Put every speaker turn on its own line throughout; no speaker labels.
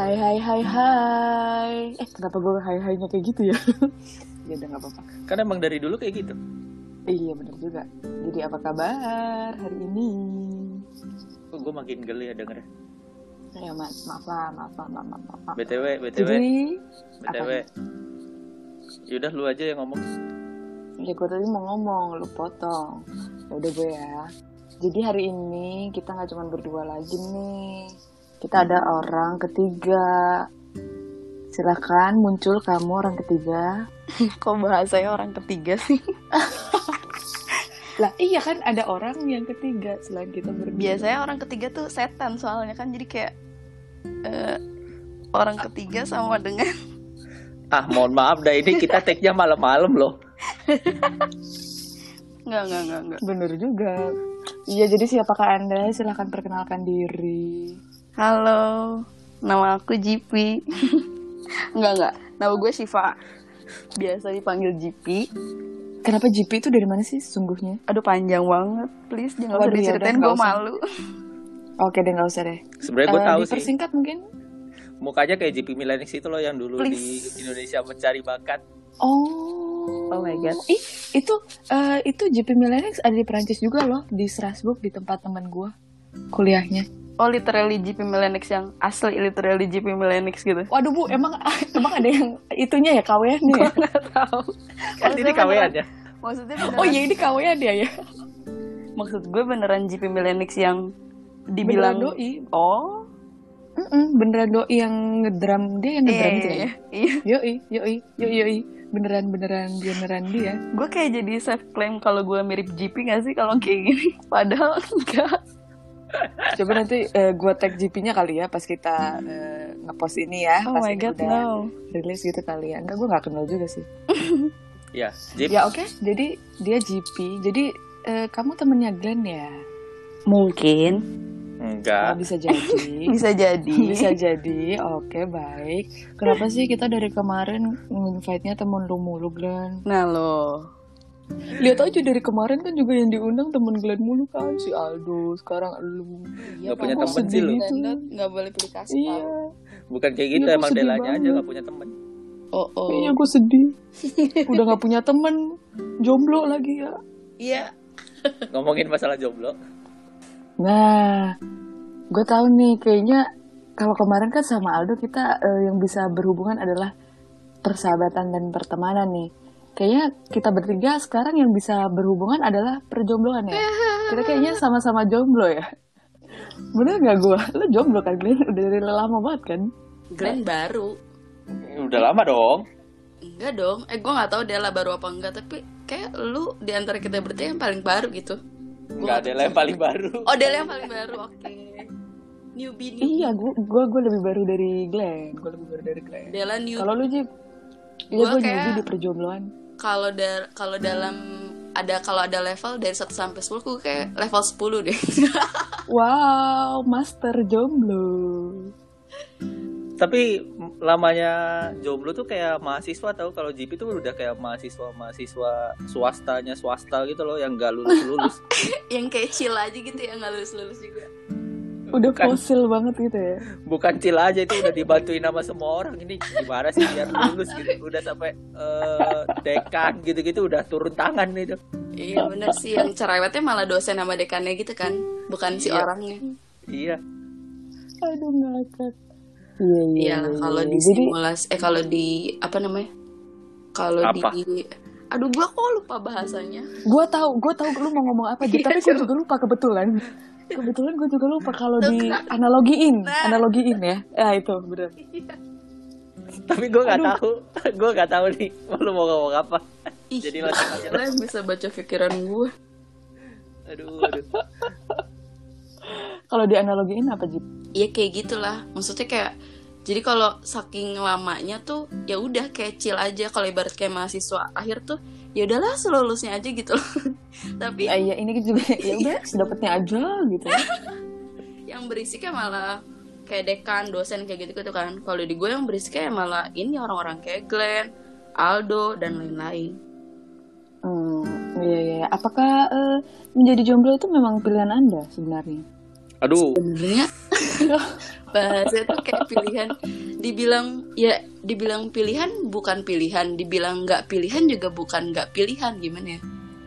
Hai hai hai hai. Eh kenapa gue hai hainya kayak gitu ya? ya udah nggak apa-apa.
Kan emang dari dulu kayak gitu.
Iya bener juga. Jadi apa kabar hari ini?
Kok gue makin geli ya dengernya.
Ya ma maaf lah, maaf lah, maaf, maaf, maaf. maaf.
BTW, BTW,
Jadi,
BTW. Yaudah lu aja yang ngomong.
ya gue tadi mau ngomong, lu potong. Ya udah gue ya. Jadi hari ini kita nggak cuma berdua lagi nih. Kita ada orang ketiga. Silahkan muncul kamu orang ketiga.
Kok bahasanya orang ketiga sih?
Lah iya kan ada orang yang ketiga selain kita berdua.
Biasanya orang ketiga tuh setan soalnya kan jadi kayak eh, orang ketiga sama dengan
Ah, mohon maaf dah ini kita take-nya malam-malam loh.
nggak nggak nggak nggak.
Bener juga. Iya jadi siapakah anda? Silahkan perkenalkan diri.
Halo, nama aku JP. nggak nggak. Nama gue Shiva. Biasa dipanggil JP.
Kenapa GP itu dari mana sih sesungguhnya?
Aduh panjang banget, please jangan
Waduh, ya
diceritain gue malu.
Oke deh nggak usah deh.
Sebenarnya gue
Eh,
tahu sih.
dipersingkat mungkin.
Mukanya kayak JP Milenix itu loh yang dulu
Please.
di Indonesia mencari bakat.
Oh.
Oh my God.
Ih, itu eh, itu JP Millennials ada di Perancis juga loh, di Strasbourg di tempat teman gue kuliahnya.
Oh literally JP Millenix yang asli literally JP Millenix gitu.
Waduh bu, emang emang ada yang itunya ya kaweannya ya?
Nggak tahu.
Kan ini kawean ya.
Maksudnya beneran,
Oh iya ini kawean ya ya.
maksud gue beneran JP Millenix yang dibilang
Beneran doi.
Oh,
Mm-mm, beneran doi yang ngedram dia yang
iya,
ngedram
iya,
itu ya.
iya, iya.
Yoi, yoi, yoi, yoi. Beneran beneran dia beneran dia.
Gue kayak jadi self claim kalau gue mirip JP gak sih kalau kayak gini? Padahal enggak.
Coba nanti eh, gue tag GP-nya kali ya pas kita eh, ngepost ini ya.
Oh
pas
my god,
udah
no.
rilis gitu kali ya. Enggak, gue nggak kenal juga sih.
Ya.
Ya oke, jadi dia GP. Jadi eh, kamu temennya Glenn ya?
Mungkin
Oh,
Enggak.
bisa jadi.
bisa jadi.
bisa jadi. Oke, baik. Kenapa sih kita dari kemarin invite-nya temen lu mulu, Glenn?
Nah lo,
Lihat aja dari kemarin kan juga yang diundang temen Glenn mulu kan si Aldo. Sekarang lu.
Nggak punya
kamu
temen sih lu.
gitu.
nggak boleh pilih kasih
Iya.
Bukan kayak gitu
Iya,
emang
gua sedih
Delanya aja
banget.
gak punya temen.
Oh oh.
Iya, gue sedih. Udah gak punya temen. Jomblo lagi ya.
Iya.
Ngomongin masalah jomblo.
Nah, gue tahu nih kayaknya kalau kemarin kan sama Aldo kita eh, yang bisa berhubungan adalah persahabatan dan pertemanan nih. Kayaknya kita bertiga sekarang yang bisa berhubungan adalah perjombloan ya. Kita kayaknya sama-sama jomblo ya. Bener gak gue? Lo jomblo kan Glenn? Udah dari lama banget kan?
Glenn baru.
Udah lama dong.
Enggak dong. Eh gue nggak tahu Dela baru apa enggak. Tapi kayak lu di antara kita bertiga yang paling baru gitu.
Enggak ada yang paling baru.
Oh Dela yang paling baru. Oke. Newbie newbie.
Iya, gue gue gue lebih baru dari Glenn. Gue lebih baru dari Glenn.
Dela new.
Kalau lu Jip? Iya
Gua
gue
kayak-
newbie di perjombloan.
Kalau da kalau dalam ada kalau ada level dari 1 sampai 10 gue kayak level 10 deh.
Wow, master jomblo.
Tapi lamanya jomblo tuh kayak mahasiswa tahu kalau GP tuh udah kayak mahasiswa mahasiswa swastanya swasta gitu loh yang gak lulus lulus.
yang kayak chill aja gitu ya nggak lulus-lulus juga.
Udah
Bukan.
fosil banget gitu ya.
Bukan cil aja itu udah dibantuin sama semua orang ini gimana sih biar lulus gitu. Udah sampai eh, dekan gitu-gitu udah turun tangan itu.
Iya bener sih yang cerewetnya malah dosen sama dekannya gitu kan, bukan si
Iya.
orangnya.
Iya.
Aduh ngakak. Iya iya.
Iya lah, kalau di
Jadi
simulasi eh kalau di apa namanya? Kalau
Apa?
di Aduh gua kok lupa bahasanya.
gue tahu gue tahu lu mau ngomong apa Jip, tapi gue juga lupa kebetulan. Kebetulan gue juga lupa kalau di analogiin, analogiin ya. Ya itu bener.
Tapi gue nggak tahu. Gue nggak tahu nih lu mau ngomong apa.
Ih,
Jadi aja.
lo yang bisa baca pikiran gue.
Aduh, aduh.
Kalau di analogiin apa Jip?
Iya kayak gitulah. Maksudnya kayak jadi kalau saking lamanya tuh ya udah kayak chill aja kalau ibarat kayak mahasiswa akhir tuh ya udahlah selulusnya aja gitu loh. Tapi
Ah, iya ini juga ya udah sedapatnya aja gitu.
yang berisiknya malah kayak dekan, dosen kayak gitu gitu kan. Kalau di gue yang berisiknya ya malah ini orang-orang kayak Glenn, Aldo dan lain-lain.
Hmm, iya iya. Apakah eh, menjadi jomblo itu memang pilihan anda sebenarnya?
Aduh,
Sebenarnya bahasa itu kayak pilihan dibilang ya dibilang pilihan bukan pilihan dibilang nggak pilihan juga bukan nggak pilihan gimana ya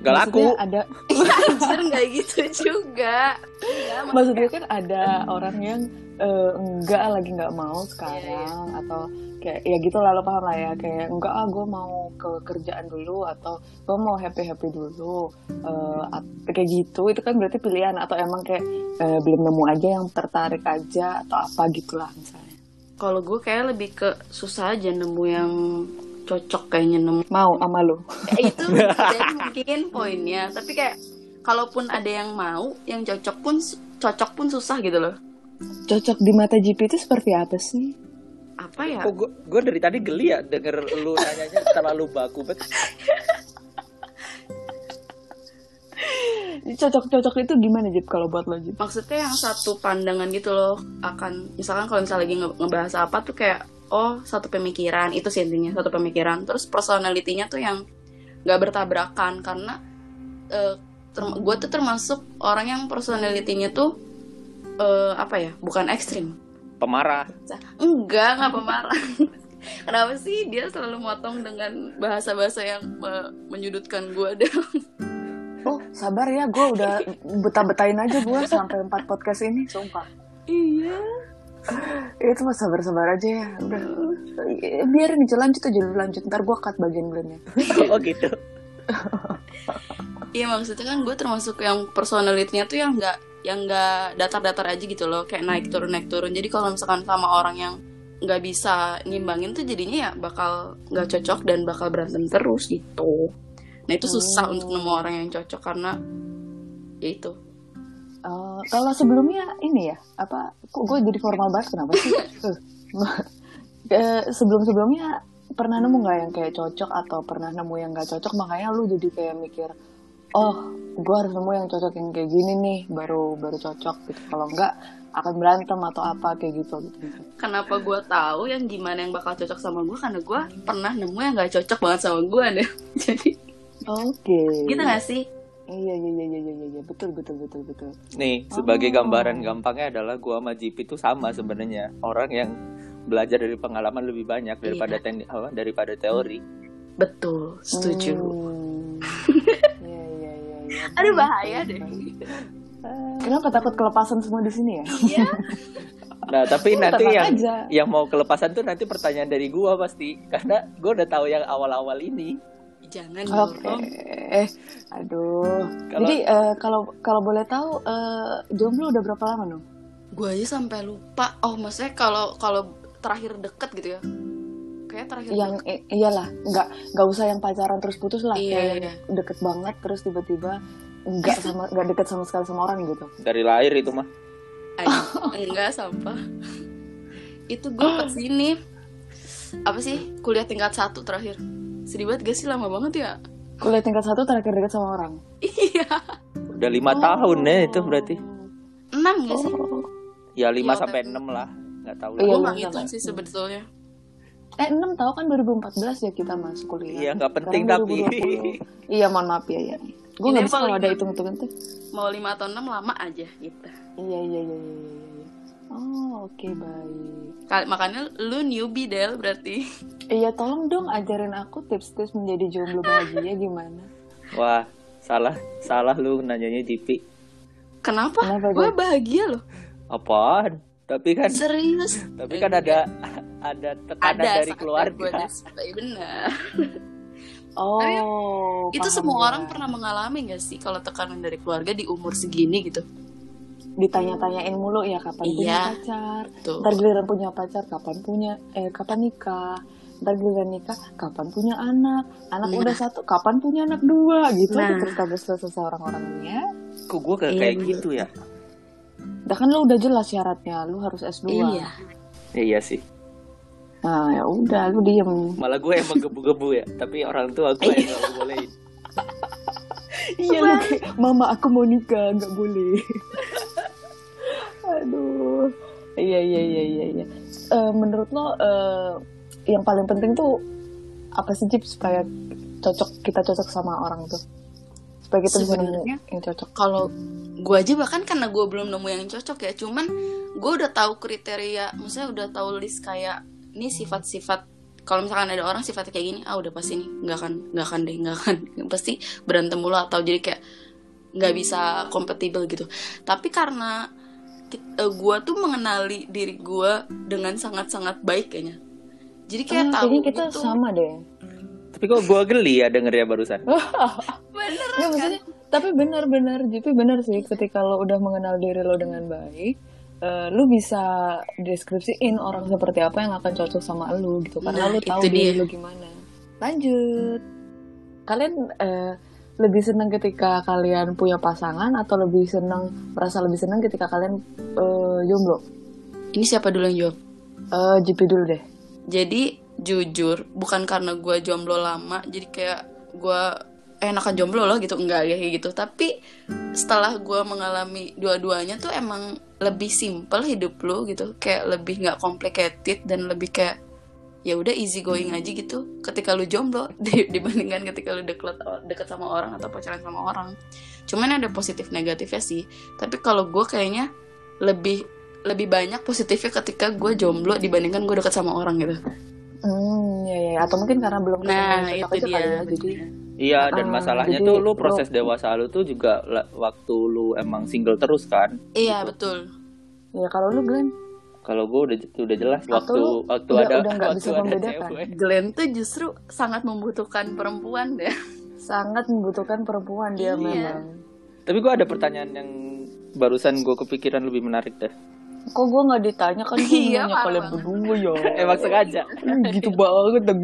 Gak laku.
Ada
anjir nggak gitu juga. Iya,
maksudnya kan ada orang yang eh, enggak lagi nggak mau
Iya,
sekarang atau kayak ya gitu lah lo paham lah ya. Kayak enggak ah gue mau ke kerjaan dulu atau gue mau happy happy dulu. Eh, at- kayak gitu itu kan berarti pilihan atau emang kayak eh, belum nemu aja yang tertarik aja atau apa gitulah misalnya.
Kalau gue kayak lebih ke susah aja nemu yang cocok kayaknya nemu
mau sama lo
Eh, itu mungkin poinnya. Tapi kayak kalaupun ada yang mau yang cocok pun cocok pun susah gitu loh.
Cocok di mata GP itu seperti apa sih?
Apa ya?
Kok gue, gue dari tadi geli ya denger lu nanyanya terlalu baku banget.
cocok-cocok itu gimana Jip kalau buat lo Jip?
Maksudnya yang satu pandangan gitu loh akan misalkan kalau misalnya lagi nge- ngebahas apa tuh kayak oh satu pemikiran itu sih intinya satu pemikiran. Terus personalitinya tuh yang nggak bertabrakan karena gue tuh termasuk orang yang personalitinya tuh eh, apa ya bukan ekstrim.
Pemarah.
enggak nggak pemarah. Kenapa sih dia selalu motong dengan bahasa-bahasa yang me- menyudutkan gue deh
Oh sabar ya, gue udah betah-betahin aja gue sampai empat podcast ini, sumpah.
iya
Itu mah sabar-sabar aja ya, udah. Biarin aja lanjut aja dulu lanjut, ntar gue cut bagian belumnya.
Oh gitu.
Iya maksudnya kan gue termasuk yang personalitinya tuh yang nggak yang nggak datar-datar aja gitu loh kayak naik turun naik turun jadi kalau misalkan sama orang yang nggak bisa ngimbangin tuh jadinya ya bakal nggak cocok dan bakal berantem terus gitu nah itu susah
Hmm.
untuk nemu orang yang cocok karena ya itu
Eh, kalau sebelumnya ini ya, apa? Kok gue jadi formal banget kenapa sih? Eh, sebelum-sebelumnya pernah nemu nggak yang kayak cocok atau pernah nemu yang nggak cocok? Makanya lu jadi kayak mikir oh gue harus nemu yang cocok yang kayak gini nih baru baru cocok gitu. Kalau enggak akan berantem atau apa kayak gitu gitu
kenapa gue tahu yang gimana yang bakal cocok sama gue karena gue pernah nemu yang nggak cocok banget sama gue deh. Jadi
oke.
gitu gak sih
iya iya iya iya iya iya betul betul betul betul
Nih, sebagai
Oh.
gambaran gampangnya adalah gua sama JP itu sama sebenarnya. Orang yang belajar dari pengalaman lebih banyak daripada
Iya.
teknik apa daripada teori.
betul setuju
Hmm. Iya iya iya. iya.
aduh bahaya deh
Kenapa takut kelepasan semua di sini ya?
iya
Nah, tapi
Oh,
nanti yang
aja.
yang mau kelepasan tuh nanti pertanyaan dari gua pasti karena gua udah tahu yang awal-awal ini.
Jangan
Oke.
dong
Eh, aduh.
Kalau-
Jadi eh, kalau kalau boleh tahu eh, jomblo udah berapa lama nih?
gue aja sampai lupa oh maksudnya kalau kalau terakhir deket gitu ya kayak terakhir
Yang i- iyalah, nggak nggak usah yang pacaran terus putus lah,
Iya,
kayak
iya.
deket banget terus tiba-tiba nggak sama nggak deket sama sekali sama orang gitu.
Dari lahir itu mah.
Ay, enggak sampah itu gue pas ini apa sih kuliah tingkat satu terakhir sedih banget gak sih lama banget ya
Kuliah tingkat satu terakhir deket sama orang.
iya
Udah lima tahun ya itu berarti.
enam gak sih
Ya lima
Iya,
sampai
tapi-
enam lah. Nggak tahu
Iya,
lah.
gue
iya,
nggak ngitung sih sebetulnya
Eh 6 tahu kan 2014 ya kita masuk kuliah.
Iya, nggak penting
Sekarang
tapi.
2020. iya mohon maaf ya ya. Gue nggak bisa kalau ada hitung-hitungan tuh.
mau lima atau enam lama aja gitu
Iya iya iya iya iya. Oh oke baik.
Kali- makanya lu newbie Del berarti
Iya tolong dong ajarin aku tips-tips menjadi jomblo bahagia gimana.
Wah, salah salah lu nanyanya JP.
kenapa,
Kenapa,
gue bahagia loh
Apaan? Tapi kan
serius
tapi kan ada ada tekanan
ada
dari keluarga.
benar
Oh.
itu
paham
semua
ya.
orang pernah mengalami gak sih kalau tekanan dari keluarga di umur segini gitu
ditanya-tanyain mulu ya kapan punya
Iya.
pacar.
tuh
Ntar giliran punya pacar kapan punya eh kapan nikah. Ntar giliran nikah kapan punya anak. Anak
Nah.
udah satu kapan punya anak dua gitu
Nah.
terus terus selesai orang-orang ini ya.
Kok gue kayak,
Iya,
kayak gitu ya?
Udah kan lu udah jelas syaratnya, lu harus S2.
iya
Ya, iya sih.
Nah, ya udah lu diem.
Malah gue emang gebu-gebu ya. Tapi orang tua gue yang gak bolehin.
Iya lu kayak, mama aku mau nikah, nggak boleh. Aduh. Iya iya iya iya. iya. Eh, menurut lo eh, yang paling penting tuh apa sih Jip supaya cocok kita cocok sama orang tuh? Supaya kita
Sebenarnya-
yang cocok.
kalau gue aja bahkan karena gue belum nemu yang cocok ya cuman gue udah tahu kriteria maksudnya udah tahu list kayak ini sifat-sifat kalau misalkan ada orang sifatnya kayak gini ah udah pasti nih nggak akan nggak akan deh nggak akan pasti berantem mulu atau jadi kayak nggak bisa kompatibel gitu tapi karena gue tuh mengenali diri gue dengan sangat-sangat baik kayaknya jadi kayak
Ah,
tahu
kayaknya kita
gitu
sama deh.
Tapi kok gua geli ya denger ya barusan.
bener
Ya maksudnya, tapi benar-benar, jadi benar sih ketika lo udah mengenal diri lo dengan baik, eh, lo bisa deskripsiin orang seperti apa yang akan cocok sama lo gitu karena
Nah,
lo tahu
itu
diri
dia.
lo gimana. Lanjut. Kalian eh, lebih senang ketika kalian punya pasangan atau lebih senang merasa lebih senang ketika kalian eh, jomblo?
ini siapa dulu yang jawab
Eh, JP dulu deh.
Jadi jujur bukan karena gue jomblo lama jadi kayak gue eh, enakan jomblo loh gitu. Enggak ya kayak gitu. Tapi setelah gue mengalami dua-duanya tuh emang lebih simple hidup lu gitu. Kayak lebih nggak complicated dan lebih kayak ya udah easy going aja gitu. Ketika lu jomblo di- dibandingkan ketika lu deket deket sama orang atau pacaran sama orang. Cuman ada positif negatifnya sih. Tapi kalau gue kayaknya lebih lebih banyak positifnya ketika gue jomblo dibandingkan gue deket sama orang gitu
Hmm, ya, ya, ya. atau mungkin karena belum ketemu
Nah, itu dia.
kali ya. Jadi
Iya dan
Ah,
masalahnya
jadi
tuh lu
lo-
proses dewasa lu tuh juga waktu lu emang single terus kan.
Iya betul.
ya kalau lu Glenn
Kalau gua udah udah jelas
Atau
waktu
lu
waktu
udah-
ada
udah nggak
waktu
bisa
ada
membedakan?
Glenn tuh justru sangat membutuhkan perempuan deh.
sangat membutuhkan perempuan dia
Iya.
memang.
Tapi gua ada pertanyaan yang barusan gua kepikiran lebih menarik deh.
Kok gue nggak ditanya kan gue
Iya,
nanya kalian berdua ya.
Emang sengaja.
Lu gitu banget dong.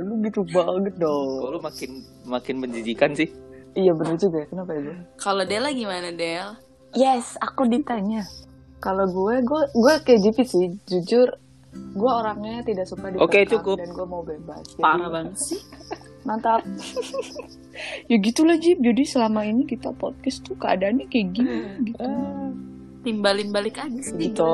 Lu gitu banget
Kok
dong.
lu makin makin menjijikan sih?
Iya bener juga ya. Kenapa ya?
Kalau Dela gimana Del?
Yes, aku ditanya. Kalau gue, gue, gue kayak JP sih. Jujur, gue orangnya tidak suka dikekang
Oke, cukup.
dan gue mau bebas. Jadi,
Parah banget sih.
Mantap. ya gitulah Jip. Jadi selama ini kita podcast tuh keadaannya kayak gini. Gitu.
Timbalin balik aja sih.
gitu.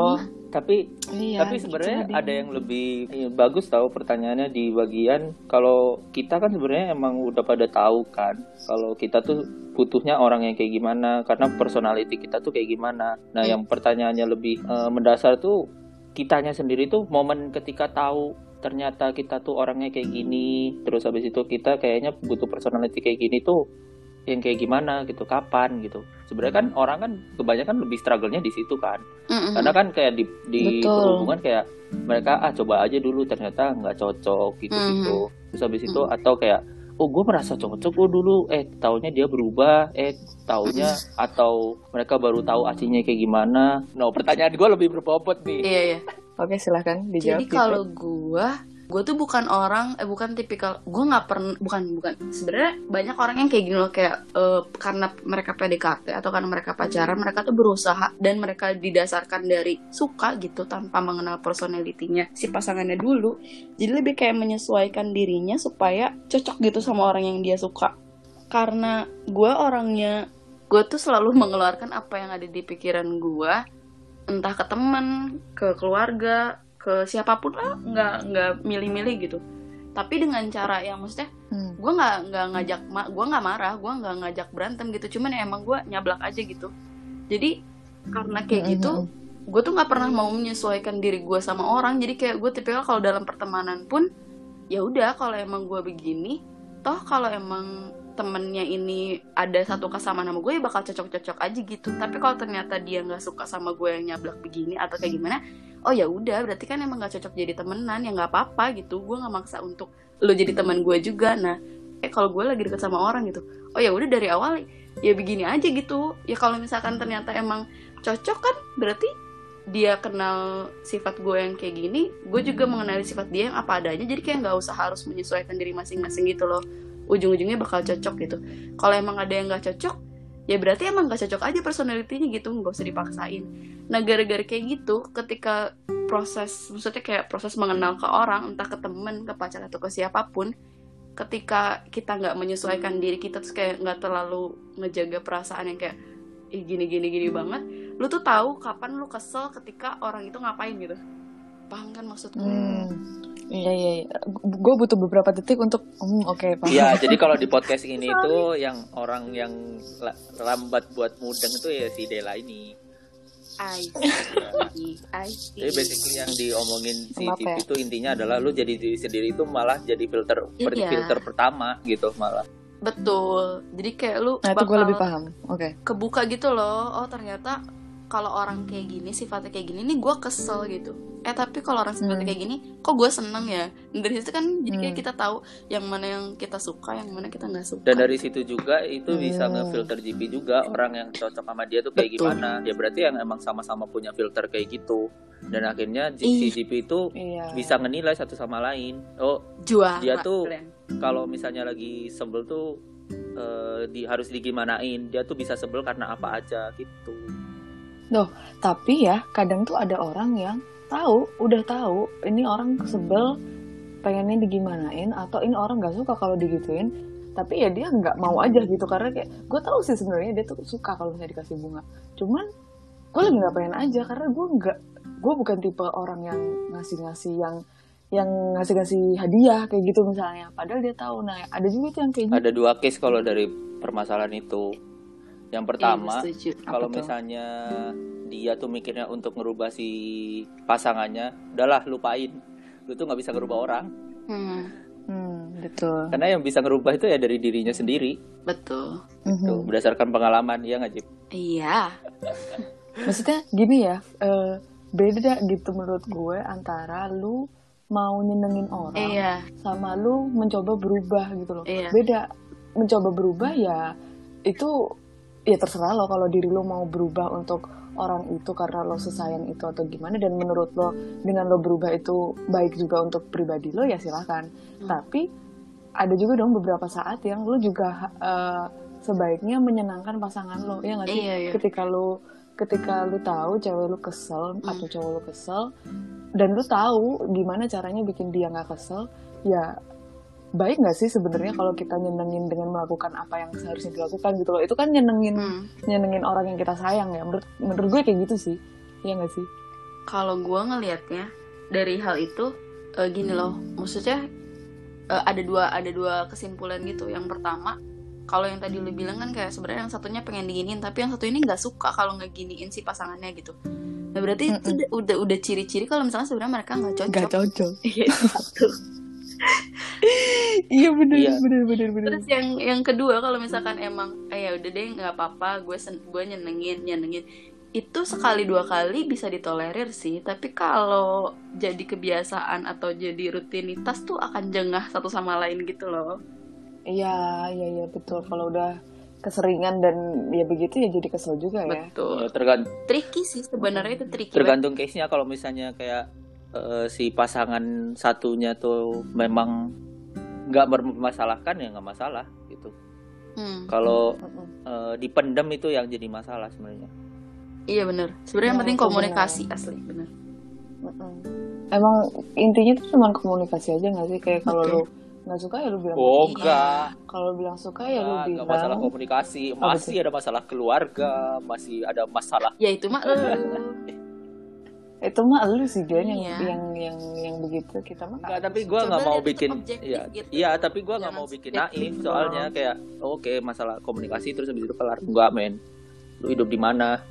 Tapi
Iya,
tapi
gitu
sebenarnya ada yang lebih iya, bagus tahu pertanyaannya di bagian kalau kita kan sebenarnya emang udah pada tahu kan kalau kita tuh butuhnya orang yang kayak gimana karena personality kita tuh kayak gimana. Nah,
Hmm.
yang pertanyaannya lebih eh, mendasar tuh kitanya sendiri tuh momen ketika tahu ternyata kita tuh orangnya kayak gini, terus habis itu kita kayaknya butuh personality kayak gini tuh yang kayak gimana gitu, kapan gitu. Sebenarnya kan orang kan kebanyakan lebih struggle-nya di situ kan
Mm-mm.
karena kan kayak di di
Betul.
perhubungan kayak mereka ah coba aja dulu ternyata nggak cocok gitu gitu terus habis itu atau kayak oh gue merasa cocok gue dulu eh taunya dia berubah eh taunya atau mereka baru tahu aslinya kayak gimana no pertanyaan gue lebih berbobot nih
Iya iya.
Oke silahkan dijawab.
Jadi kalau gua, gua tuh bukan orang, eh bukan tipikal, gua nggak pernah, bukan bukan. Sebenarnya banyak orang yang kayak gini loh kayak eh, karena mereka PDKT atau karena mereka pacaran, mereka tuh berusaha dan mereka didasarkan dari suka gitu tanpa mengenal personalitinya si pasangannya dulu. Jadi lebih kayak menyesuaikan dirinya supaya cocok gitu sama orang yang dia suka. Karena gua orangnya, gua tuh selalu mengeluarkan apa yang ada di pikiran gua entah ke teman, ke keluarga, ke siapa pun lah, nggak nggak milih-milih gitu. Tapi dengan cara yang maksudnya,
Hmm.
gue nggak nggak ngajak, gue nggak marah, gue nggak ngajak berantem gitu. Cuman ya emang gue nyablak aja gitu. Jadi karena kayak
Mm,
gitu,
mm,
gue tuh nggak pernah mau menyesuaikan diri gue sama orang. Jadi kayak gue tipikal kalau dalam pertemanan pun, ya udah kalau emang gue begini, toh kalau emang temennya ini ada satu kesamaan sama gue ya bakal cocok-cocok aja gitu tapi kalau ternyata dia nggak suka sama gue yang nyablak begini atau kayak gimana oh ya udah berarti kan emang nggak cocok jadi temenan ya nggak apa-apa gitu. Gue nggak maksa untuk lo jadi teman gue juga. Nah eh kalau gue lagi deket sama orang gitu oh ya udah dari awal ya begini aja gitu. Ya kalau misalkan ternyata emang cocok kan berarti dia kenal sifat gue yang kayak gini gue juga mengenali sifat dia yang apa adanya. Jadi kayak nggak usah harus menyesuaikan diri masing-masing gitu loh. Ujung-ujungnya bakal cocok gitu. Kalau emang ada yang nggak cocok ya berarti emang nggak cocok aja personalitinya gitu nggak usah dipaksain. Nah gara-gara kayak gitu ketika proses maksudnya kayak proses mengenal ke orang entah ke temen ke pacar atau ke siapa pun ketika kita nggak menyesuaikan diri kita terus kayak nggak terlalu ngejaga perasaan yang kayak ih gini gini gini banget lu tuh tahu kapan lu kesel ketika orang itu ngapain gitu. Paham kan maksud gue
Hmm. Iya iya. iya. Gue butuh beberapa detik untuk. Hmm, Oke paham.
Iya, jadi kalau di podcast ini tuh yang orang yang la- lambat buat mudeng itu ya si Dela ini.
I see, I see.
Jadi basically yang diomongin si
Maaf
Tip
ya.
itu intinya adalah lu jadi diri sendiri itu malah jadi filter per-
Iya.
filter pertama gitu malah.
Betul. Jadi kayak lu
Nah itu gue
bakal
lebih paham. Oke.
kebuka gitu loh. Oh ternyata kalau orang kayak gini sifatnya kayak gini nih gue kesel gitu. Eh tapi kalau orang sifatnya
Hmm.
kayak gini, kok gue seneng ya. Dari situ kan jadi kayak
Hmm.
kita tahu yang mana yang kita suka, yang mana kita nggak suka.
Dan dari situ juga itu bisa
Hmm.
ngefilter GP juga orang yang cocok sama dia tuh kayak
Betul.
gimana. Ya berarti yang emang sama-sama punya filter kayak gitu. Dan akhirnya G- si. GP itu
Iya.
bisa ngenilai satu sama lain. Oh,
juara.
Dia tuh- kalau misalnya lagi sebel tuh eh, di harus digimanain. Dia tuh bisa sebel karena apa aja gitu.
Tapi ya kadang tuh ada orang yang tahu, udah tahu ini orang sebel pengennya digimanain atau ini orang nggak suka kalau digituin. Tapi ya dia nggak mau aja gitu karena kayak gue tahu sih sebenarnya dia tuh suka kalau misalnya dikasih bunga. Cuman gue lagi nggak pengen aja karena gue nggak gue bukan tipe orang yang ngasih-ngasih yang yang ngasih-ngasih hadiah kayak gitu misalnya. Padahal dia tahu. Nah ada juga tuh yang kayak gitu.
Ada dua case kalau dari permasalahan itu. Yang pertama,
Iya, setuju.
kalau
tuh?
misalnya dia tuh mikirnya untuk ngerubah si pasangannya, udahlah lupain. Lu tuh nggak bisa ngerubah orang.
Hmm,
Hmm, betul.
Karena yang bisa ngerubah itu ya dari dirinya sendiri.
betul.
Tuh,
Mhm.
berdasarkan pengalaman, ya nggak Jip?
Iya.
Maksudnya gini ya, eh, beda gitu menurut gue antara lu mau nyenengin orang
Iya.
sama lu mencoba berubah gitu loh.
Iya.
Beda. Mencoba berubah ya itu ya terserah lo kalau diri lo mau berubah untuk orang itu karena lo sesayang itu atau gimana dan menurut lo dengan lo berubah itu baik juga untuk pribadi lo ya silahkan.
Hmm.
Tapi ada juga dong beberapa saat yang lo juga eh, sebaiknya menyenangkan pasangan lo ya nggak sih?
Iya, iya.
Ketika lo ketika lu tahu cewek lu kesel
Hmm.
atau cowok lu kesel dan lu tahu gimana caranya bikin dia nggak kesel ya baik nggak sih sebenarnya kalau kita nyenengin dengan melakukan apa yang seharusnya dilakukan gitu loh itu kan nyenengin
Hmm.
nyenengin orang yang kita sayang ya menurut menurut gue kayak gitu sih Iya nggak sih
Kalau gue ngelihatnya dari hal itu eh, gini loh, maksudnya eh, ada dua ada dua kesimpulan gitu. Yang pertama, kalau yang tadi lu bilang kan kayak sebenarnya yang satunya pengen diginiin, tapi yang satu ini nggak suka kalau ngeginiin si pasangannya gitu. Nah berarti itu
Mm-mm.
udah udah, udah ciri-ciri kalau misalnya sebenarnya mereka nggak cocok.
nggak cocok
Iya itu satu.
Iya bener
Iya.
bener bener bener.
Terus yang yang kedua kalau misalkan emang eh ya udah deh nggak apa-apa gue sen gue nyenengin nyenengin. Itu sekali dua kali bisa ditolerir sih tapi kalau jadi kebiasaan atau jadi rutinitas tuh akan jengah satu sama lain gitu loh.
Iya iya iya betul. Kalau udah keseringan dan ya begitu ya jadi kesel juga ya.
Betul.
Ya, tergan-
tricky sih sebenarnya itu tricky
tergantung case-nya. Kalau misalnya kayak eh, si pasangan satunya tuh memang nggak bermasalahkan ya nggak masalah gitu.
Hmm,
Kalau
Mm-mm.
eh, dipendam itu yang jadi masalah sebenarnya.
iya bener. Sebenarnya yang
Ya,
penting komunikasi asli bener.
Mm-mm. emang intinya tuh cuma komunikasi aja nggak sih? Kayak kalau lu nggak suka ya lu bilang
Oh enggak,
kalau lu bilang suka ya lu
enggak,
bilang
enggak masalah komunikasi, masih ada masalah keluarga, masih ada masalah
ya itu mah eh,
itu mah lu sih yang
Iya.
yang yang yang begitu. Kita mah
Enggak,
nggak
tapi gue nggak mau bikin, ya,
gitu.
iya, tapi gue nggak mau bikin naif,
dong.
soalnya kayak, oke masalah komunikasi terus habis itu kelar, enggak men, lu hidup di mana?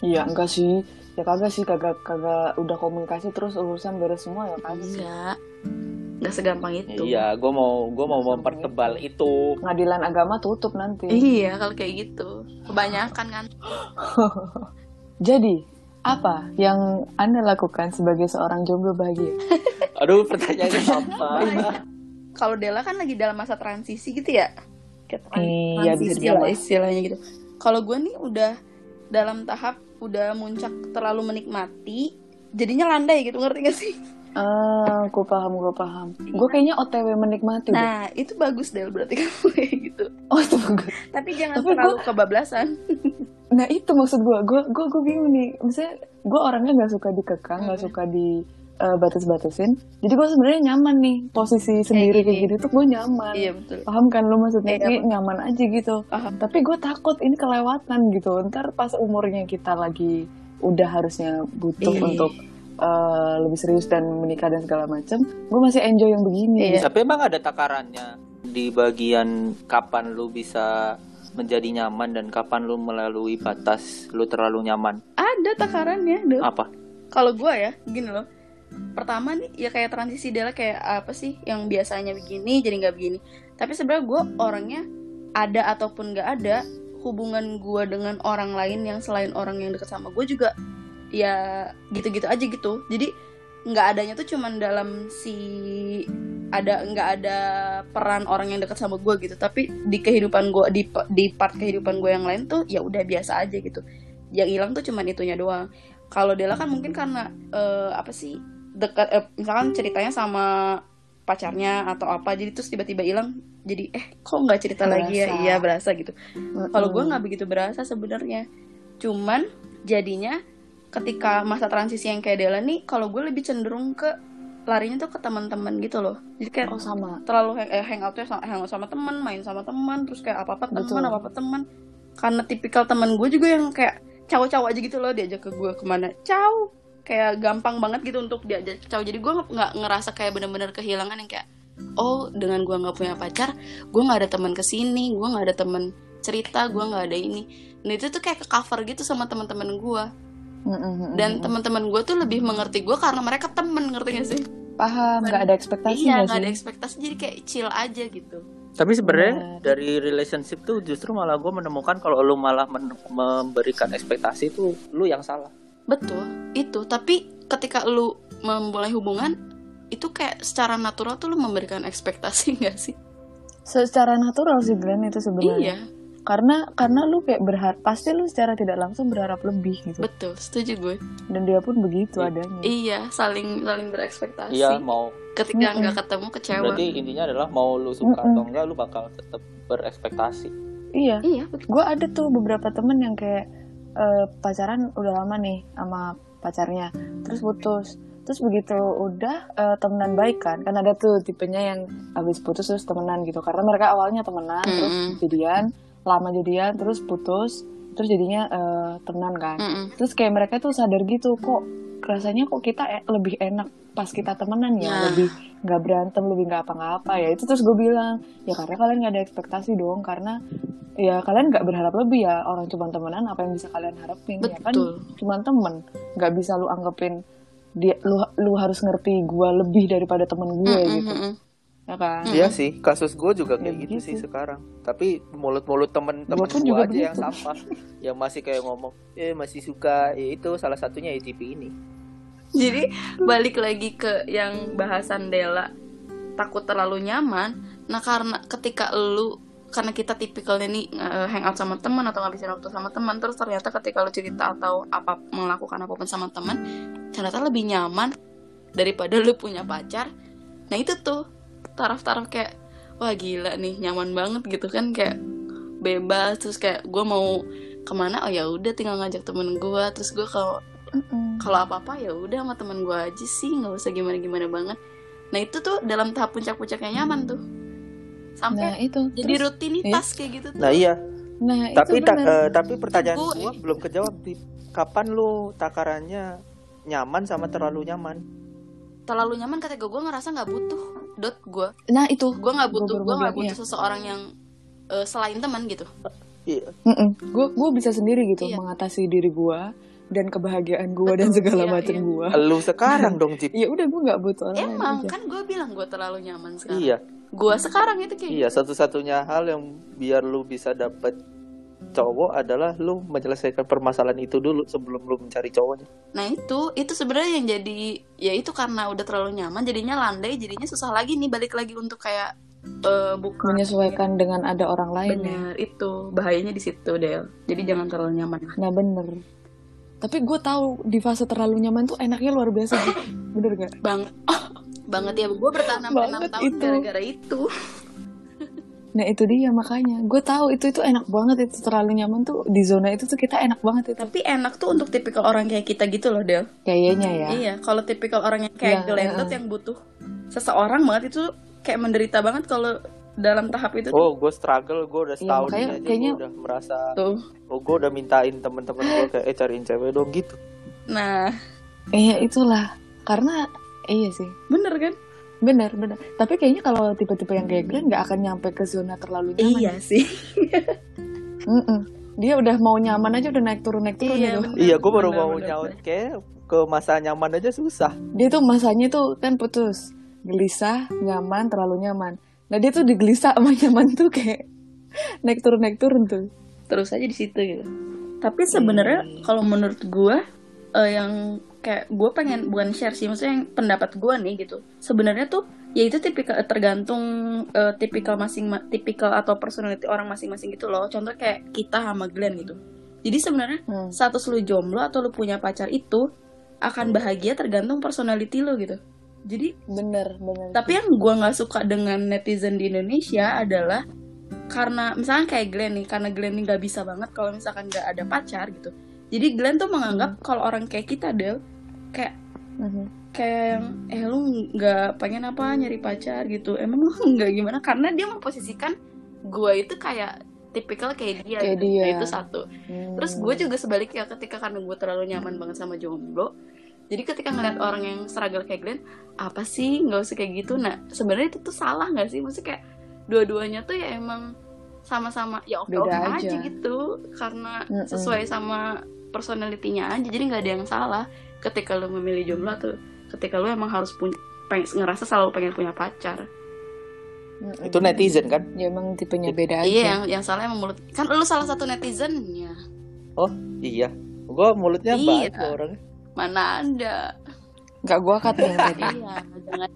iya enggak sih. Ya kagak sih kagak kagak udah komunikasi terus urusan beres semua ya kagak sih.
Enggak nggak segampang itu.
Iya, gue mau, gue mau mempertebal itu.
pengadilan agama tutup nanti.
Iya kalau kayak gitu. Kebanyakan kan.
Jadi apa yang anda lakukan sebagai seorang jomblo bahagia?
Aduh, pertanyaannya apa?
kalau Della kan lagi dalam masa transisi gitu ya? Kayak
Iya, bisa
transisi
dibilang.
lah
lah.
istilahnya gitu. Kalau gue nih udah dalam tahap udah muncak terlalu menikmati jadinya landai gitu ngerti gak sih?
Ah gue paham gue paham. Gue kayaknya otw menikmati deh.
nah itu bagus Del berarti kamu kayak gitu.
Oh itu bagus.
Tapi jangan
Tapi
terlalu kebablasan
Nah itu maksud gue, gue gue gue bingung nih. Misalnya gue orangnya nggak suka dikekang, nggak
Hmm.
suka di eh, batas-batasin. Jadi gue sebenarnya nyaman nih posisi sendiri kayak
gini.
gitu tuh gue nyaman.
iya betul
Paham kan lo maksudnya?
Iya,
Ini nyaman aja gitu.
Paham.
Tapi gue takut ini kelewatan gitu. Ntar pas umurnya kita lagi udah harusnya butuh
Iya.
untuk eh, lebih serius dan menikah dan segala macam gue masih enjoy yang begini
Iya.
Tapi emang ada takarannya di bagian kapan lu bisa menjadi nyaman dan kapan lu melalui batas lu terlalu nyaman.
Ada takarannya, Dul.
Apa?
Kalau gue ya, gini loh. Pertama nih, ya kayak transisi Dela kayak apa sih yang biasanya begini jadi nggak begini. Tapi sebenarnya gue orangnya ada ataupun nggak ada hubungan gue dengan orang lain yang selain orang yang deket sama gue juga ya gitu-gitu aja gitu. Jadi nggak adanya tuh cuman dalam si ada nggak ada peran orang yang dekat sama gue gitu. Tapi di kehidupan gue di di part kehidupan gue yang lain tuh ya udah biasa aja gitu. Yang hilang tuh cuman itunya doang. Kalau Dela kan mungkin karena eh, apa sih dekat eh, misalkan ceritanya sama pacarnya atau apa jadi terus tiba-tiba hilang jadi eh kok nggak cerita lagi ya?
Berasa.
iya berasa gitu. Kalau gue nggak begitu berasa sebenarnya. Cuman jadinya ketika masa transisi yang kayak Dela nih kalau gue lebih cenderung ke larinya tuh ke teman-teman gitu loh. Jadi kayak
oh sama.
terlalu hang, eh, hangoutnya sama, hangout sama teman main sama teman terus kayak apa apa teman apa apa teman. Karena tipikal teman gue juga yang kayak caw-caw aja gitu loh diajak ke gue ke mana. Caw! Kayak gampang banget gitu untuk diajak caw. Jadi gue nggak ngerasa kayak bener-bener kehilangan yang kayak oh dengan gue nggak punya pacar gue nggak ada teman ke sini gue nggak ada teman cerita gue nggak ada ini. Nah itu tuh kayak ke cover gitu sama teman-teman gue Dan teman-teman gue tuh lebih mengerti gue karena mereka temen ngerti gak sih
paham nggak ada ekspektasi
iya
nggak
nggak ada ekspektasi jadi kayak chill aja gitu
Tapi sebenarnya
Benar.
dari relationship tuh justru malah gue menemukan kalau lu malah men- memberikan ekspektasi tuh lu yang salah.
Betul, itu. Tapi ketika lu memulai hubungan, itu kayak secara natural tuh lu memberikan ekspektasi gak sih?
secara natural sih Glenn itu sebenarnya
Iya,
karena karena lu kayak berharap pasti lu secara tidak langsung berharap lebih gitu
betul. Setuju gue.
dan dia pun begitu
Iya.
adanya
Iya, saling saling berekspektasi.
Iya mau
Ketika nggak ketemu kecewa.
berarti intinya adalah mau lu suka
Mm-mm.
atau enggak lu bakal tetap berekspektasi.
iya
Iya, betul.
gue ada tuh beberapa temen yang kayak eh, pacaran udah lama nih sama pacarnya terus putus terus begitu udah eh, temenan baik kan kan ada tuh tipenya yang habis putus terus temenan gitu karena mereka awalnya temenan terus
Mm-mm.
jadian lama jadian terus putus terus jadinya eh, temenan kan
Mm-mm.
terus kayak mereka tuh sadar gitu kok rasanya kok kita e- lebih enak pas kita temenan ya
Nah.
lebih nggak berantem lebih nggak apa-apa ya itu terus gue bilang ya karena kalian nggak ada ekspektasi dong karena ya kalian nggak berharap lebih ya orang cuma temenan apa yang bisa kalian harapin ya kan
Betul.
cuma temen nggak bisa lu anggapin dia lu lu harus ngerti gue lebih daripada temen gue
Mm-mm,
gitu
mm-mm.
Ya kan
Iya sih, kasus gue juga kayak
Ya,
gitu
begitu.
sih sekarang. Tapi mulut-mulut temen-temen gue
juga
aja yang
begitu.
sampah, yang masih kayak ngomong, eh masih suka, ya itu salah satunya ATP ini.
Jadi balik lagi ke yang bahasan Dela takut terlalu nyaman. Nah karena ketika lu karena kita tipikalnya nih eh, hangout sama teman atau ngabisin waktu sama teman terus ternyata ketika lu cerita atau apa melakukan apa pun sama teman ternyata lebih nyaman daripada lu punya pacar. Nah itu tuh taraf-taraf kayak wah gila nih nyaman banget gitu kan kayak bebas. Terus kayak gue mau ke mana? Oh ya udah tinggal ngajak temen gue terus gue kalau kalau apa apa ya udah sama teman gue aja sih nggak usah gimana gimana banget. Nah itu tuh dalam tahap puncak-puncaknya nyaman tuh.
Nah
sampai
itu.
jadi
Terus-
rutinitas kayak gitu tuh.
Nah iya,
nah
tapi
itu
ta- eh, tapi pertanyaan
Gue-
gue belum kejawab di kapan lu takarannya nyaman sama terlalu nyaman?
Terlalu nyaman ketika gue ngerasa nggak butuh dot gue
nah itu
gue nggak butuh gue nggak butuh seseorang yang eh, selain teman gitu
Iya.
gue gue bisa sendiri gitu
Iya.
mengatasi diri gue dan kebahagiaan gue dan segala
iya,
macam
iya.
gue
Lu sekarang dong, Cip.
ya udah gue nggak butuh orang lain
emang
aja.
kan gue bilang gue terlalu nyaman sekarang
Iya,
gue sekarang itu kayak
iya. Satu-satunya hal yang biar lu bisa dapet cowok adalah lu menyelesaikan permasalahan itu dulu sebelum lu mencari cowoknya.
Nah itu, itu sebenarnya yang jadi, ya itu karena udah terlalu nyaman, jadinya landai, jadinya susah lagi nih balik lagi untuk kayak eh bukan
menyesuaikan dengan ada orang lain ya
Bener, itu bahayanya di situ Del. Jadi jangan terlalu nyaman.
nah bener tapi gue tahu di fase terlalu nyaman tuh enaknya luar biasa sih bener gak
Bang, banget ya. Gue bertahan sampai enam tahun
itu.
gara-gara itu.
Nah itu dia makanya. Gue tahu itu itu enak banget itu terlalu nyaman tuh. Di zona itu tuh kita enak banget itu.
Tapi enak tuh untuk tipikal orang kayak kita gitu loh Del.
kayaknya ya.
Iya, kalau tipikal orang yang kayak
Iya,
gelentot
iya.
yang butuh seseorang banget itu kayak menderita banget kalau dalam tahap itu
Oh, gue struggle, gue udah
Iya,
setahun aja
kayaknya-
gue udah merasa,
tuh.
oh gue udah mintain temen-temen gue kayak, eh cariin cewek dong gitu.
Nah,
Iya itulah. Karena iya sih.
Bener kan
benar benar. Tapi kayaknya kalau tipe-tipe yang kayak Glenn nggak akan nyampe ke zona terlalu nyaman.
Iya sih.
Mm-mm. dia udah mau nyaman aja udah naik turun naik turun
Iya,
gitu.
bener.
Iya, gue baru
Bener,
mau
bener,
nyaut
bener.
kayak ke masa nyaman aja susah.
dia tuh masanya tuh kan putus. Gelisah nyaman terlalu nyaman. Nah dia tuh digelisah sama nyaman tuh kayak naik turun naik turun tuh.
Terus aja di situ gitu. Tapi sebenarnya kalau menurut gue eh, yang kayak gue pengen bukan share sih maksudnya yang pendapat gue nih gitu. Sebenarnya tuh ya itu tipikal tergantung eh, tipikal masing tipikal atau personality orang masing-masing gitu loh. Contoh kayak kita sama Glenn gitu. Jadi sebenarnya
Hmm.
status lu jomblo atau lu punya pacar itu akan bahagia tergantung personality lu gitu. Jadi
bener bener.
tapi yang gue nggak suka dengan netizen di Indonesia adalah karena misalnya kayak Glenn nih, karena Glenn nih nggak bisa banget kalau misalkan nggak ada pacar gitu. Jadi Glenn tuh menganggap kalau orang kayak kita Del kayak
Mhm.
kayak yang eh lu nggak pengen apa nyari pacar gitu. Emang lu nggak gimana? Karena dia memposisikan gue itu kayak tipikal kayak dia.
Kayak
gitu.
dia.
Nah, itu satu.
Hmm.
Terus gue juga sebaliknya ketika karena gue terlalu nyaman banget sama jomblo. Jadi ketika ngeliat orang yang struggle kayak Glenn, apa sih nggak usah kayak gitu. Nah sebenarnya itu tuh salah nggak sih? Maksudnya kayak dua-duanya tuh ya emang sama-sama ya oke oke aja.
aja.
gitu karena sesuai sama personalitinya aja. Jadi nggak ada yang salah ketika lu memilih jomblo atau ketika lu emang harus punya pengen ngerasa selalu pengen punya pacar.
Itu netizen kan?
ya emang tipenya beda aja
Iya yang yang salah emang mulut. Kan lu salah satu netizennya.
Oh, iya. Gue mulutnya
Iya.
baik kok orangnya.
Mana ada.
nggak gua cut yang tadi
Iya, jangan.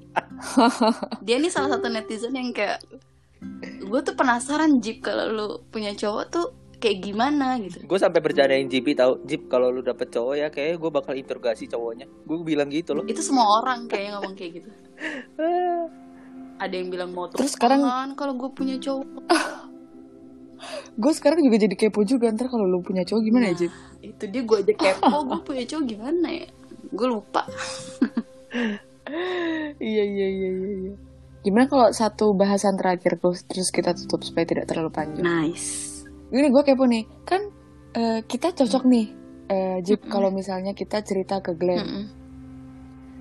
Dia nih salah satu netizen yang kayak gue tuh penasaran Jeep kalau lu punya cowok tuh kayak gimana gitu.
Gue sampai bercandain JP tahu Jeep kalau lu dapet cowok ya kayak gue bakal interogasi cowoknya. Gue bilang gitu loh.
Itu semua orang kayaknya ngomong kayak gitu. Ada yang bilang mau
Terus sekarang-
kalau gue punya cowok.
gue sekarang juga jadi kepo juga ntar kalau lu punya cowok gimana ya Jip?
Itu dia gue aja kepo, gue punya cowok gimana ya? Gue lupa.
iya iya iya iya iya. gimana kalau satu bahasan terakhir terus kita tutup supaya tidak terlalu panjang
Nice.
Ini gue kepo nih kan eh, kita cocok nih eh, Jip kalau misalnya kita cerita ke Glenn
Mm-mm.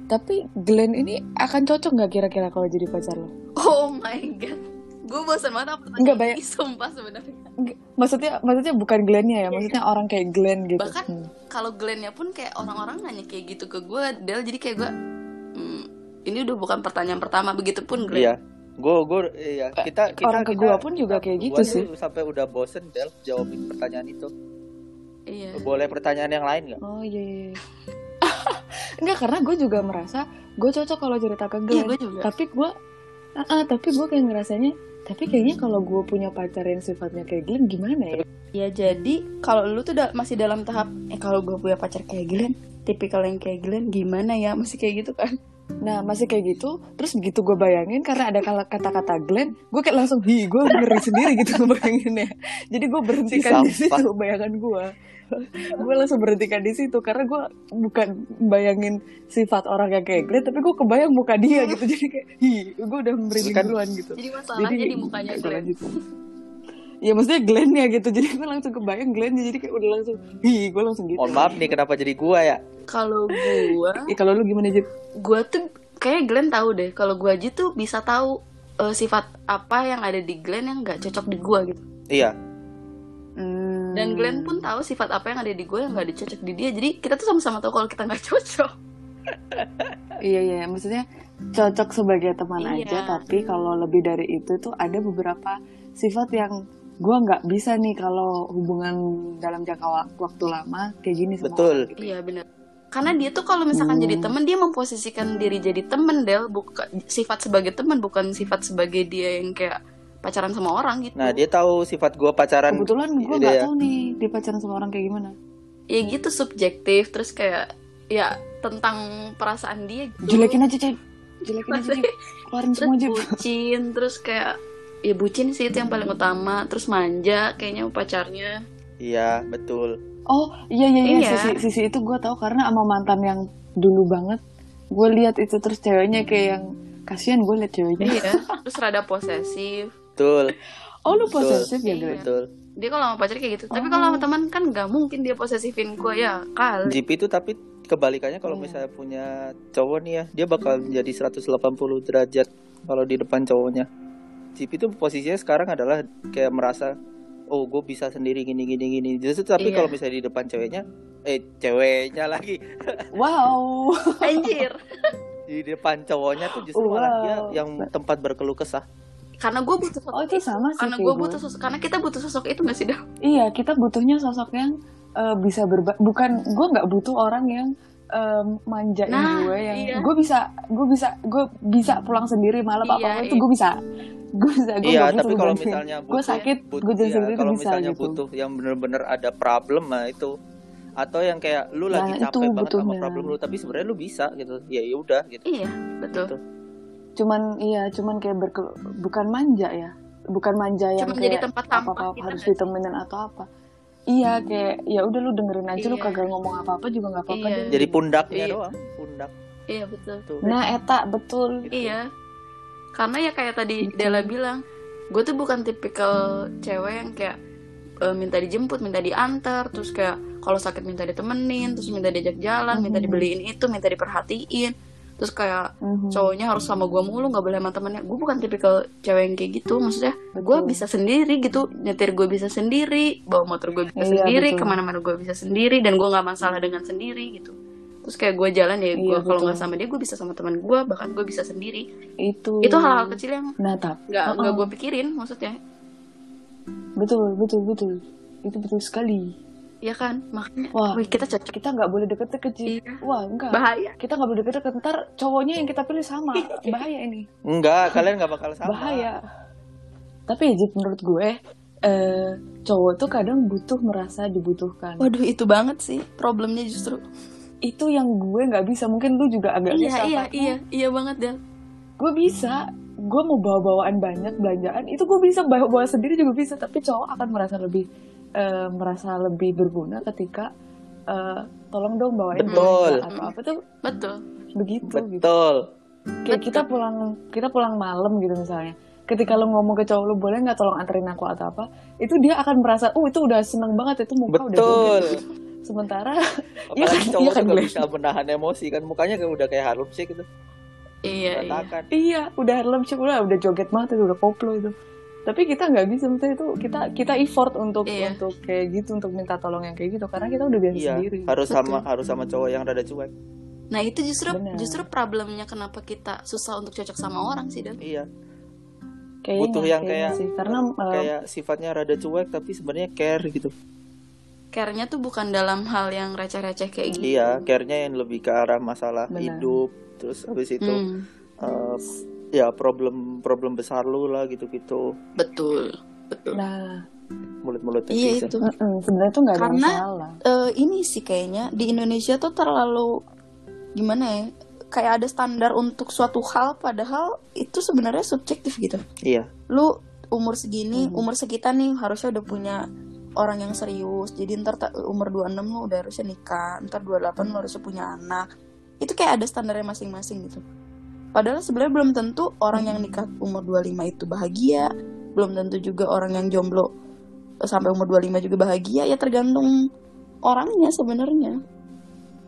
tapi Glenn ini akan cocok nggak kira-kira kalau jadi pacar lo
Oh my god. Gue bosan banget apa
Enggak, bayang-
ini, sumpah sebenarnya.
Nggak, maksudnya maksudnya bukan Glennnya ya maksudnya orang kayak Glenn gitu
Bahkan
Hmm.
kalau Glennnya pun kayak orang-orang nanya kayak gitu ke gue, Del jadi kayak gue, hmm, ini udah bukan pertanyaan pertama, begitupun Glenn.
Iya. Gue gue iya kita kita
orang ke gua pun juga kayak gitu sih.
sampai udah bosen Del jawabin pertanyaan itu.
Iya.
Boleh pertanyaan yang lain nggak?
oh iya iya iya. Enggak karena gue juga merasa gue cocok kalau cerita ke Glenn
Iya, gue juga.
tapi gue ah, ah, tapi gue kayak ngerasanya tapi kayaknya kalau gue punya pacar yang sifatnya kayak Glenn gimana ya
Ya jadi kalau lu tuh da- masih dalam tahap, eh kalau gue punya pacar kayak Glenn, tipikal yang kayak Glenn gimana ya? Masih kayak gitu kan?
Nah masih kayak gitu terus begitu gue bayangin karena ada kata-kata Glenn gue kayak langsung hi gue ngeri sendiri gitu bayanginnya. Jadi gue berhentikan di situ bayangan gue gue langsung berhentikan di situ karena gue bukan bayangin sifat orang yang kayak Glenn tapi gue kebayang muka dia gitu. Jadi kayak hi gue udah merinding
Kan-
duluan gitu.
Jadi masalahnya di mukanya
gue
Glenn.
lanjut. Ya maksudnya Glenn ya gitu. Jadi gue langsung kebayang Glenn jadi kayak udah langsung Hi gue langsung gitu.
Mohon maaf nih kenapa jadi gua ya?
Kalau gue,
Ya kalau lu gimana Jip?
gue tuh kayak Glenn tahu deh. Kalau gue aja tuh bisa tahu eh, sifat apa yang ada di Glenn yang nggak cocok di gue gitu.
Iya.
Hmm.
Dan Glenn pun tahu sifat apa yang ada di gue yang nggak dicocok di dia. Jadi kita tuh sama-sama tahu kalau kita nggak cocok.
Iya iya maksudnya cocok sebagai teman
Iya.
aja Tapi kalau lebih dari itu tuh ada beberapa sifat yang gue nggak bisa nih kalau hubungan dalam jangka wa- waktu lama kayak gini sama
Betul.
orang gitu.
Iya benar. Karena dia tuh kalau misalkan
Hmm.
jadi temen dia memposisikan diri jadi temen Del, bukan sifat sebagai teman bukan sifat sebagai dia yang kayak pacaran sama orang gitu.
Nah dia tahu sifat gua pacaran.
Kebetulan gue
Iya,
nggak
iya.
tahu nih dia pacaran sama orang kayak gimana
Ya gitu subjektif terus kayak ya tentang perasaan dia gitu.
Jelekin aja Jip Jelekin aja Keluarin semua Jip
bucin terus kayak ya bucin sih itu yang paling utama terus manja kayaknya pacarnya
Iya betul.
Oh iya iya iya
Iya.
sisi sisi itu gue tahu karena sama mantan yang dulu banget gue lihat itu terus ceweknya kayak yang kasihan gue liat ceweknya.
iya terus rada posesif
Betul.
Oh lu posesif ya. Glenn?
Betul.
dia kalau sama pacar kayak gitu tapi kalau sama teman kan nggak mungkin dia posesifin gue ya kali
Jeep itu tapi kebalikannya kalau
Iya.
misalnya punya cowok nih ya dia bakal menjadi 180 derajat kalau di depan cowoknya Cip itu posisinya sekarang adalah kayak merasa oh gue bisa sendiri gini gini gini justru tapi
Iya.
kalau misalnya di depan ceweknya eh ceweknya lagi
Wow.
Anjir.
di depan cowoknya tuh justru malah dia
Wow.
yang tempat berkeluh kesah
Karena gue butuh sosok
Oh itu sama sih
Karena gue butuh sosok. Karena kita butuh sosok itu gak sih dah?
Iya, kita butuhnya sosok yang eh, bisa berba bukan gue nggak butuh orang yang em, manjain
Nah,
gue yang
iya.
gue bisa gue bisa gue bisa pulang sendiri malam apa
Iya,
apa itu
iya.
gue bisa gue bisa gue
iya tapi kalau misalnya
gue sakit gue jalan
iya,
sendiri itu
kalau
bisa
misalnya
gitu
butuh yang bener-bener ada problem nah itu atau yang kayak lu lagi
Nah,
capek
itu
banget sama
butuhnya.
problem lu tapi sebenarnya lu bisa gitu ya ya udah gitu
Iya, betul.
Gitu.
cuman iya cuman kayak berke- bukan manja ya bukan manja yang
Cuma jadi
kayak
tempat
apa
sampah
apa
kita
harus ditemenin atau apa iya kayak ya udah lu dengerin aja lu
Iya.
kagak ngomong apa apa juga nggak apa apa
Iya.
deh
jadi pundaknya
Iya.
doang pundak
Iya, betul.
tuh
nah eta betul
Iya. Karena ya kayak tadi
Gitu.
Della bilang, gue tuh bukan tipikal cewek yang kayak eh, minta dijemput, minta diantar, terus kayak kalau sakit minta ditemenin, terus minta diajak jalan, minta
Mhm.
dibeliin itu, minta diperhatiin. Terus kayak
Mhm.
cowoknya harus sama gue mulu, nggak boleh sama temennya. Gue bukan tipikal cewek yang kayak gitu. Maksudnya gue bisa sendiri gitu, nyetir gue bisa sendiri, bawa motor gue bisa
Iya,
sendiri,
betul.
ke mana-mana gue bisa sendiri, dan gue nggak masalah dengan sendiri gitu. Terus kayak gue jalan ya, gue
Iya,
kalau nggak sama dia gue bisa sama teman gue, bahkan gue bisa sendiri
itu
itu hal-hal kecil yang
nah
nggak nggak gue pikirin maksudnya
betul betul betul itu betul sekali
ya kan? Makanya
Wah.
wih, kita cocok.
Kita nggak boleh deket-deket sih.
Iya.
wah enggak
bahaya.
Kita nggak boleh deket-deket. Ntar cowoknya yang kita pilih sama. Bahaya ini.
Enggak kalian nggak bakal sama.
Bahaya. Tapi Jip, menurut gue eh, cowok tuh kadang butuh merasa dibutuhkan.
Waduh itu banget sih problemnya justru.
Itu yang gue nggak bisa. Mungkin lu juga agak
iya
bisa
iya
karena
iya. Iya banget Del
gue bisa. Gue mau bawa bawaan banyak belanjaan. Itu gue bisa. Bawa bawa sendiri juga bisa. Tapi cowok akan merasa lebih eh, merasa lebih berguna ketika eh, tolong dong bawain
Betul.
atau apa tuh?
Betul.
Begitu gitu.
Betul.
Kayak kita pulang kita pulang malam gitu misalnya. Ketika lo ngomong ke cowok lo boleh nggak tolong anterin aku atau apa? Itu dia akan merasa oh itu udah seneng banget itu muka udah
betul.
joget sementara Iya
apalagi
kan,
cowok
iya kan,
juga
Glenn?
bisa menahan emosi kan mukanya kayak udah kayak Harlem Shake gitu.
Iya iya.
Iya udah Harlem Shake udah udah joget banget itu udah koplo itu tapi kita nggak bisa maksudnya itu kita kita effort untuk
Iya.
untuk kayak gitu untuk minta tolong yang kayak gitu karena kita udah biasa
iya
sendiri
harus
Betul.
sama harus sama cowok yang rada cuek
nah itu justru
Benar.
justru problemnya kenapa kita susah untuk cocok sama orang sih Del
iya
kayaknya
butuh yang kayak
sih karena eh,
kayak sifatnya rada cuek tapi sebenarnya care gitu
care-nya tuh bukan dalam hal yang receh-receh kayak gitu
iya care-nya yang lebih ke arah masalah
Benar.
hidup terus habis itu
Hmm,
eh, ya problem problem besar lu lah gitu gitu
betul betul.
Nah
mulut-mulut
iya
netizen.
itu.
Sebenarnya tuh nggak ada
Karena-
masalah.
eh, ini sih kayaknya di Indonesia tuh terlalu gimana ya kayak ada standar untuk suatu hal padahal itu sebenarnya subjektif gitu.
Iya.
Lu umur segini
Hmm.
umur sekitar nih harusnya udah punya orang yang serius. Jadi ntar ta- umur 26 lu udah harusnya nikah ntar 28 lu harusnya punya anak. Itu kayak ada standarnya masing-masing gitu padahal sebenarnya belum tentu orang yang nikah umur 25 itu bahagia. Belum tentu juga orang yang jomblo eh, sampai umur 25 juga bahagia. Ya tergantung orangnya sebenarnya.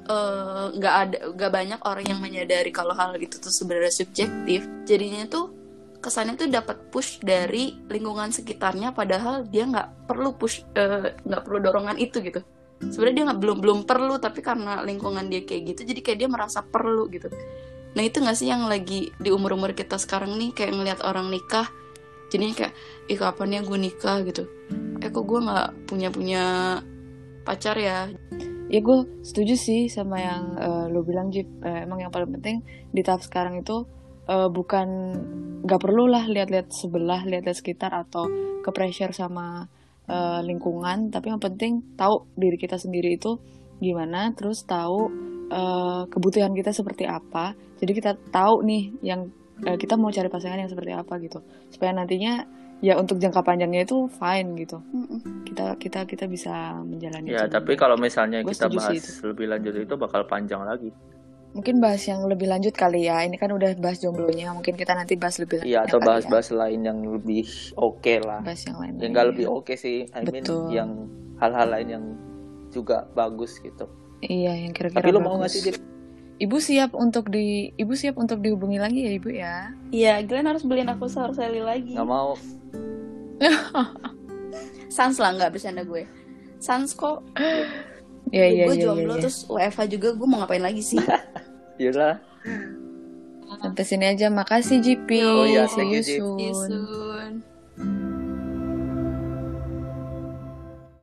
Eh, nggak ada nggak banyak orang yang menyadari kalau hal itu tuh sebenarnya subjektif. Jadinya tuh kesannya tuh dapat push dari lingkungan sekitarnya padahal dia nggak perlu push eh, nggak perlu dorongan itu gitu. Sebenarnya dia nggak belum belum perlu tapi karena lingkungan dia kayak gitu jadi kayak dia merasa perlu gitu nah itu nggak sih yang lagi di umur umur kita sekarang nih kayak ngelihat orang nikah jadinya kayak ih kapan ya gue nikah gitu eh kok gue nggak punya punya pacar ya
Ya gue setuju sih sama yang eh, lo bilang Jip. Eh, emang yang paling penting di tahap sekarang itu eh, bukan nggak perlu lah lihat-lihat sebelah, lihat-lihat sekitar atau ke pressure sama eh, lingkungan. Tapi yang penting tahu diri kita sendiri itu gimana, terus tahu eh, kebutuhan kita seperti apa. Jadi kita tahu nih yang eh, kita mau cari pasangan yang seperti apa gitu. Supaya nantinya ya untuk jangka panjangnya itu fine gitu. Kita kita kita bisa menjalani.
ya
itu.
tapi kalau misalnya
Gua
kita bahas lebih lanjut itu bakal panjang lagi
Mungkin bahas yang lebih lanjut kali ya. Ini kan udah bahas jomblonya. Mungkin kita nanti bahas lebih lanjut.
iya atau bahas-bahas lain yang lebih oke lah
ya. Bahas yang lain.
yang nggak lebih oke sih I mean
Betul.
yang hal-hal lain yang juga bagus gitu
Iya, yang kira-kira
Tapi lu mau
bagus.
nggak sih, Jip?
Ibu siap untuk di Ibu siap untuk dihubungi lagi ya, Ibu ya.
Iya, Glenn harus beliin aku sour Sally lagi.
Nggak mau.
Sans lah nggak bercanda gue. Sans kok.
Iya, iya,
gue
iya,
jomblo
iya.
terus WFH juga gue mau ngapain lagi sih?
Yaudah.
Sampai sini aja. Makasih, JP.
Oh iya,
See
thank
you
you,